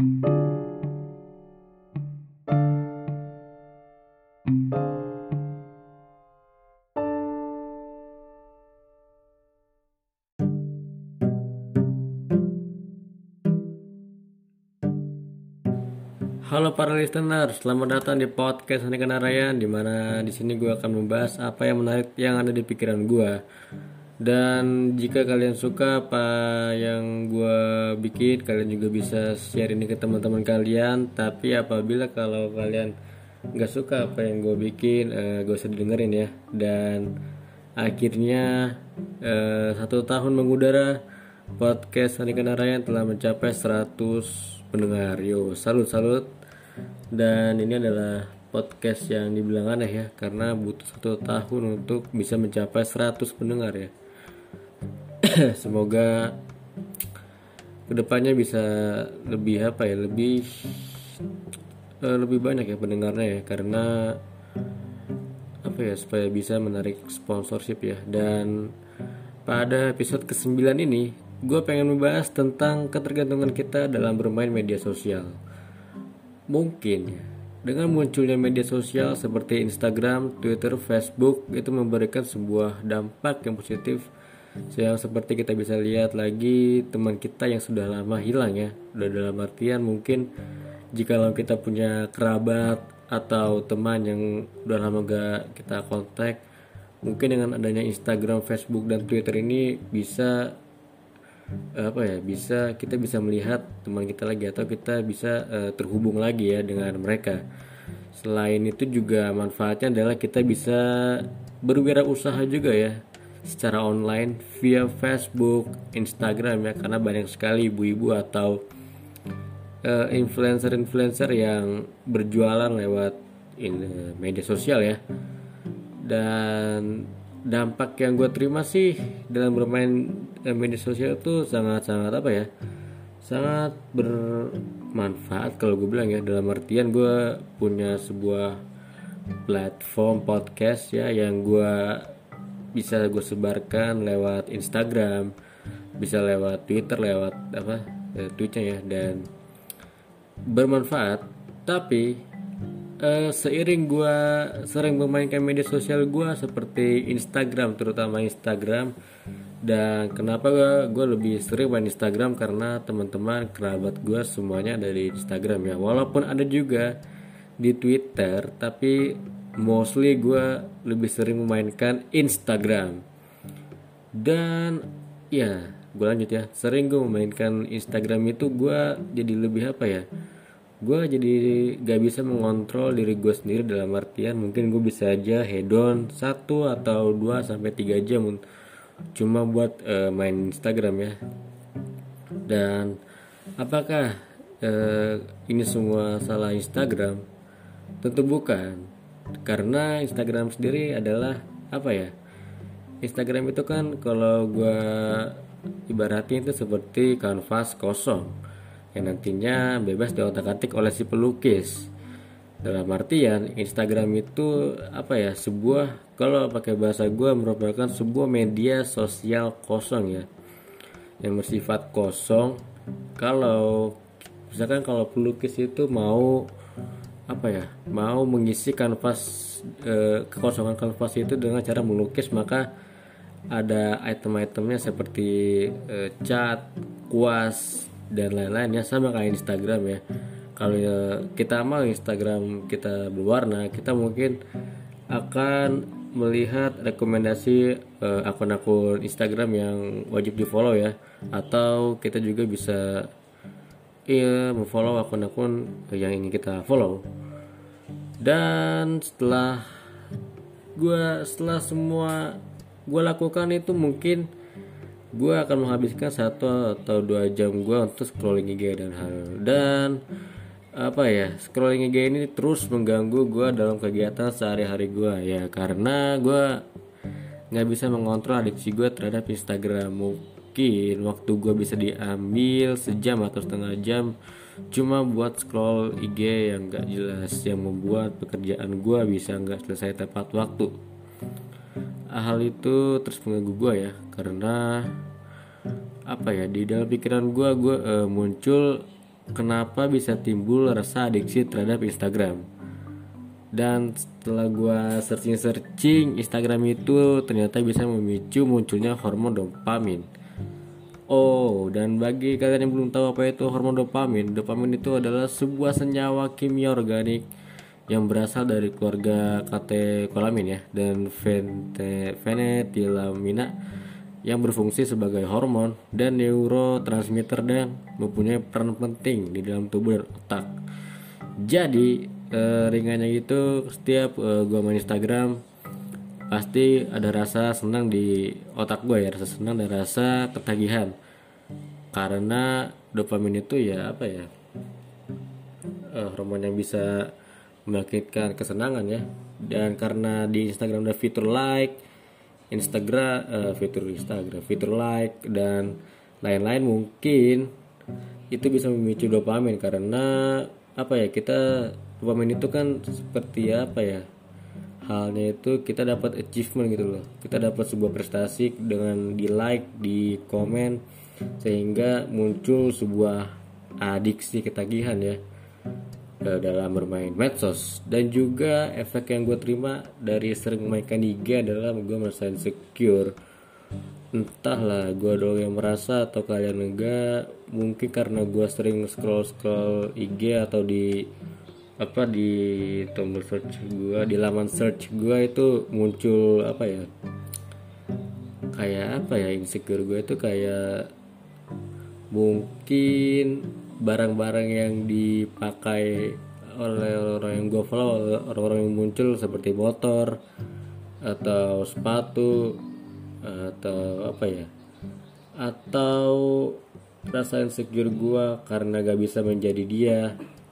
Halo para listener, selamat datang di podcast Hani Kenarayan di mana di sini gue akan membahas apa yang menarik yang ada di pikiran gue. Dan jika kalian suka apa yang gue bikin, kalian juga bisa share ini ke teman-teman kalian. Tapi apabila kalau kalian nggak suka apa yang gue bikin, eh, gak usah didengerin ya. Dan akhirnya eh, satu tahun mengudara podcast Hani Kenarayan telah mencapai 100 pendengar yo salut salut dan ini adalah podcast yang dibilang aneh ya karena butuh satu tahun untuk bisa mencapai 100 pendengar ya semoga ke depannya bisa lebih apa ya lebih uh, lebih banyak ya pendengarnya ya karena apa ya supaya bisa menarik sponsorship ya. Dan pada episode ke-9 ini gue pengen membahas tentang ketergantungan kita dalam bermain media sosial. Mungkin dengan munculnya media sosial seperti Instagram, Twitter, Facebook itu memberikan sebuah dampak yang positif yang seperti kita bisa lihat lagi teman kita yang sudah lama hilang ya. Udah dalam artian mungkin jika kita punya kerabat atau teman yang udah lama gak kita kontak mungkin dengan adanya Instagram, Facebook dan Twitter ini bisa apa ya bisa kita bisa melihat teman kita lagi atau kita bisa uh, terhubung lagi ya dengan mereka. Selain itu juga manfaatnya adalah kita bisa berwirausaha juga ya secara online via Facebook, Instagram ya karena banyak sekali ibu-ibu atau uh, influencer-influencer yang berjualan lewat in, uh, media sosial ya. Dan dampak yang gue terima sih dalam bermain eh, media sosial itu sangat-sangat apa ya sangat bermanfaat kalau gue bilang ya. Dalam artian gue punya sebuah platform podcast ya yang gue bisa gue sebarkan lewat Instagram bisa lewat Twitter lewat apa eh, Twitchnya ya dan bermanfaat. Tapi uh, seiring gue sering memainkan media sosial gue seperti Instagram terutama Instagram dan kenapa gue lebih sering main Instagram? Karena teman-teman kerabat gue semuanya dari Instagram ya. Walaupun ada juga di Twitter tapi mostly gue lebih sering memainkan Instagram. Dan ya gue lanjut ya. Sering gue memainkan Instagram itu gue jadi lebih apa ya? Gue jadi gak bisa mengontrol diri gue sendiri dalam artian mungkin gue bisa aja hedon satu atau dua sampai tiga jam cuma buat uh, main Instagram ya. Dan apakah uh, ini semua salah Instagram? Tentu bukan karena Instagram sendiri adalah apa ya Instagram itu kan kalau gue ibaratin itu seperti kanvas kosong yang nantinya bebas diotak-atik oleh si pelukis. Dalam artian Instagram itu apa ya sebuah kalau pakai bahasa gue merupakan sebuah media sosial kosong ya yang bersifat kosong. Kalau misalkan kalau pelukis itu mau apa ya mau mengisi kanvas e, kekosongan kanvas itu dengan cara melukis maka ada item-itemnya seperti e, cat, kuas, dan lain-lain ya sama kayak Instagram ya. Kalau ya, kita mau Instagram kita berwarna kita mungkin akan melihat rekomendasi akun-akun Instagram yang wajib di follow ya. Atau kita juga bisa iya memfollow akun-akun yang ingin kita follow. Dan setelah gue setelah semua gue lakukan itu mungkin gue akan menghabiskan satu atau dua jam gue untuk scrolling IG dan hal dan apa ya scrolling IG ini terus mengganggu gue dalam kegiatan sehari-hari gue ya. Karena gue nggak bisa mengontrol adiksi gue terhadap Instagram mungkin waktu gue bisa diambil sejam atau setengah jam cuma buat scroll IG yang gak jelas yang membuat pekerjaan gue bisa nggak selesai tepat waktu. Hal itu terus mengganggu gue ya karena apa ya di dalam pikiran gue gue uh, muncul kenapa bisa timbul rasa adiksi terhadap Instagram. Dan setelah gua searching-searching Instagram itu ternyata bisa memicu munculnya hormon dopamin Oh, dan bagi kalian yang belum tahu apa itu hormon dopamin, dopamin itu adalah sebuah senyawa kimia organik yang berasal dari keluarga katekolamin ya dan fenetilamina yang berfungsi sebagai hormon dan neurotransmitter dan mempunyai peran penting di dalam tubuh dan otak. Jadi eh, ringannya itu setiap eh, gue main Instagram pasti ada rasa senang di otak gue ya rasa senang dan rasa ketagihan karena dopamin itu ya apa ya uh, hormon yang bisa membangkitkan kesenangan ya. Dan karena di Instagram ada fitur like Instagram uh, fitur Instagram fitur like dan lain-lain mungkin itu bisa memicu dopamin. Karena apa ya kita dopamin itu kan seperti apa ya halnya itu kita dapat achievement gitu loh. Kita dapat sebuah prestasi dengan di like di komen sehingga muncul sebuah adiksi ketagihan ya eh, dalam bermain medsos. Dan juga efek yang gue terima dari sering mainkan IG adalah gue merasa insecure. Entahlah gue doang yang merasa atau kalian enggak. Mungkin karena gue sering scroll scroll IG atau di apa di tombol search gua di laman search gua itu muncul apa ya kayak apa ya insecure gue itu kayak mungkin barang-barang yang dipakai oleh orang yang gue follow orang-orang yang muncul seperti motor atau sepatu atau apa ya atau rasa insecure gue karena gak bisa menjadi dia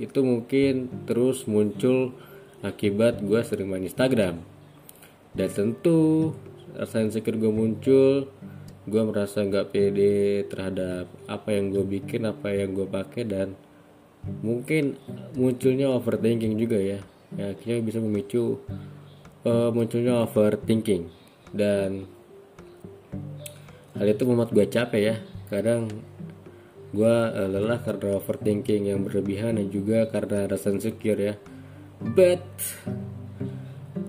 itu mungkin terus muncul akibat gue sering main Instagram. Dan tentu rasa insecure gue muncul gue merasa nggak pede terhadap apa yang gue bikin apa yang gue pakai dan mungkin munculnya overthinking juga ya. Ya akhirnya bisa memicu uh, munculnya overthinking. Dan hal itu membuat gue capek ya. Kadang gue uh, lelah karena overthinking yang berlebihan dan juga karena rasa insecure ya. But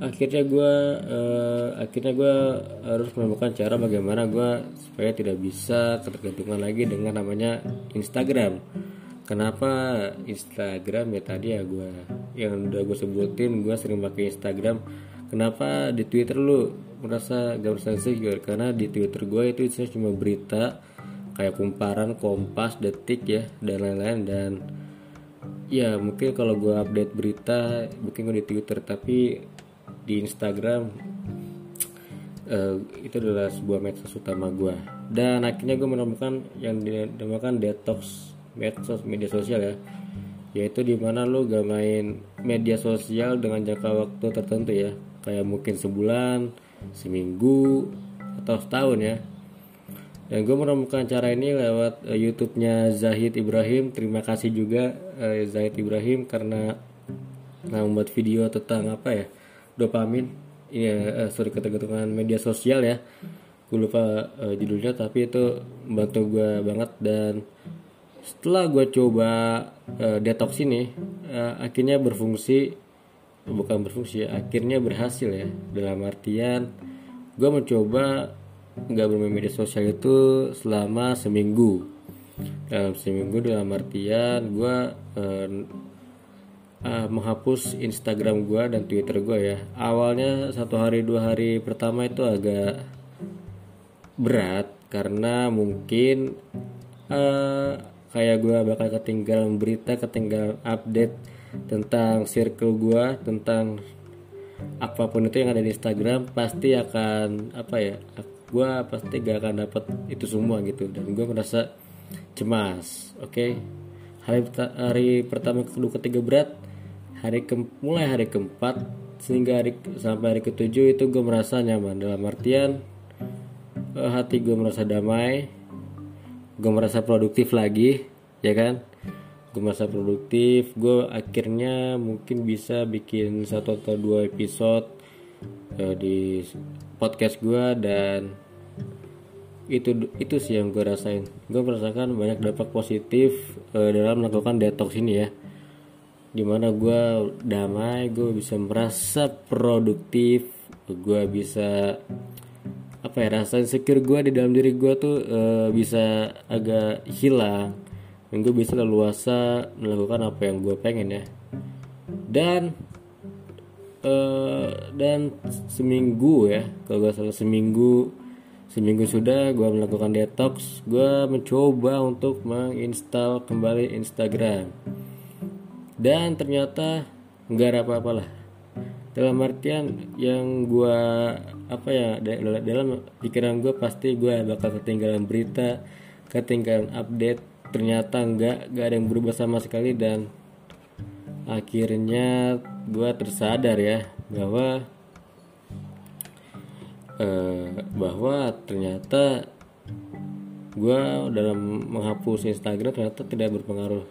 akhirnya gue uh, akhirnya gue harus menemukan cara bagaimana gue supaya tidak bisa ketergantungan lagi dengan namanya Instagram. Kenapa Instagram? Ya tadi ya gue yang udah gue sebutin gue sering pakai Instagram. Kenapa di Twitter lu merasa gak merasa insecure karena di Twitter gue itu isinya cuma berita kayak kumparan kompas detik ya dan lain-lain. Dan ya mungkin kalau gue update berita mungkin gue di twitter. Tapi di instagram uh, itu adalah sebuah medsos utama gue dan akhirnya gue menemukan yang dinamakan detox medsos media sosial ya. Yaitu di mana lo gak main media sosial dengan jangka waktu tertentu ya. Kayak mungkin sebulan seminggu atau setahun ya. Dan gue menemukan cara ini lewat uh, YouTube-nya Zahid Ibrahim. Terima kasih juga uh, Zahid Ibrahim karena nah, membuat video tentang apa ya dopamin. Ini uh, sorry ketergantungan media sosial ya. Gue lupa uh, judulnya tapi itu membantu gue banget dan setelah gue coba uh, detox ini uh, akhirnya berfungsi bukan berfungsi ya akhirnya berhasil ya dalam artian gue mencoba nggak bermain media sosial itu selama seminggu dalam seminggu dalam artian gue uh, uh, menghapus Instagram gue dan Twitter gue ya awalnya satu hari dua hari pertama itu agak berat karena mungkin uh, kayak gue bakal ketinggalan berita ketinggalan update tentang circle gue tentang apa pun itu yang ada di Instagram pasti akan apa ya gue pasti gak akan dapat itu semua gitu dan gue merasa cemas oke okay? hari hari pertama kedua ketiga berat hari ke mulai hari keempat sehingga hari sampai hari ketujuh itu gue merasa nyaman. Dalam artian uh, hati gue merasa damai gue merasa produktif lagi ya kan? Gue merasa produktif gue akhirnya mungkin bisa bikin satu atau dua episode uh, di podcast gue dan itu itu sih yang gue rasain. Gue merasakan banyak dampak positif uh, dalam melakukan detox ini ya di mana gue damai gue bisa merasa produktif gue bisa apa ya rasa insecure gue di dalam diri gue tuh uh, bisa agak hilang dan gue bisa leluasa melakukan apa yang gue pengen ya dan uh, dan seminggu ya kalau gue salah seminggu Seminggu sudah gue melakukan detox, gue mencoba untuk menginstal kembali Instagram. Dan ternyata nggak ada apa-apa lah. Dalam artian yang gue apa ya dalam pikiran gue pasti gue bakal ketinggalan berita, ketinggalan update. Ternyata nggak nggak ada yang berubah sama sekali dan akhirnya gue tersadar ya bahwa eh, bahwa ternyata gue dalam menghapus Instagram ternyata tidak berpengaruh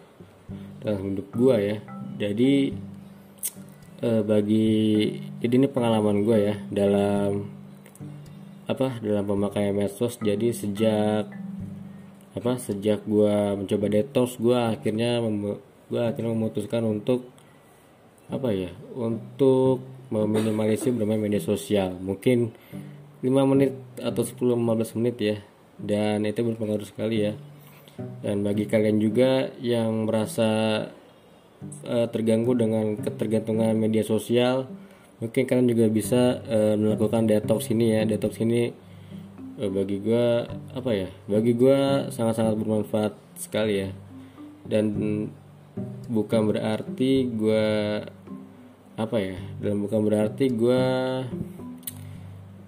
dalam hidup gue ya. Jadi eh, bagi jadi ini pengalaman gue ya dalam apa dalam pemakaian medsos. Jadi sejak apa sejak gue mencoba detox gue akhirnya gue akhirnya memutuskan untuk apa ya untuk meminimalisir bermain media sosial. Mungkin 5 menit atau 10-15 menit ya. Dan itu berpengaruh sekali ya dan bagi kalian juga yang merasa uh, terganggu dengan ketergantungan media sosial mungkin kalian juga bisa uh, melakukan detox ini ya. Detox ini uh, bagi gue apa ya bagi gue sangat-sangat bermanfaat sekali ya. Dan bukan berarti gue apa ya dan bukan berarti gue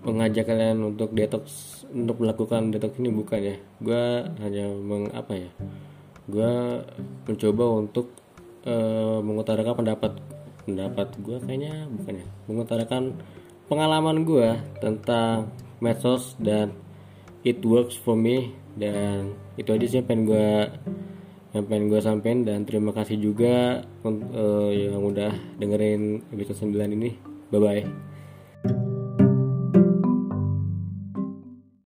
mengajak kalian untuk detox untuk melakukan detox ini bukan ya. Gue hanya meng apa ya? Gue mencoba untuk uh, mengutarakan pendapat pendapat gue kayaknya bukan ya. Mengutarakan pengalaman gue tentang medsos dan it works for me dan itu aja sih yang pengen gue yang pengen gue sampein dan terima kasih juga uh, yang udah dengerin episode 9 ini. Bye bye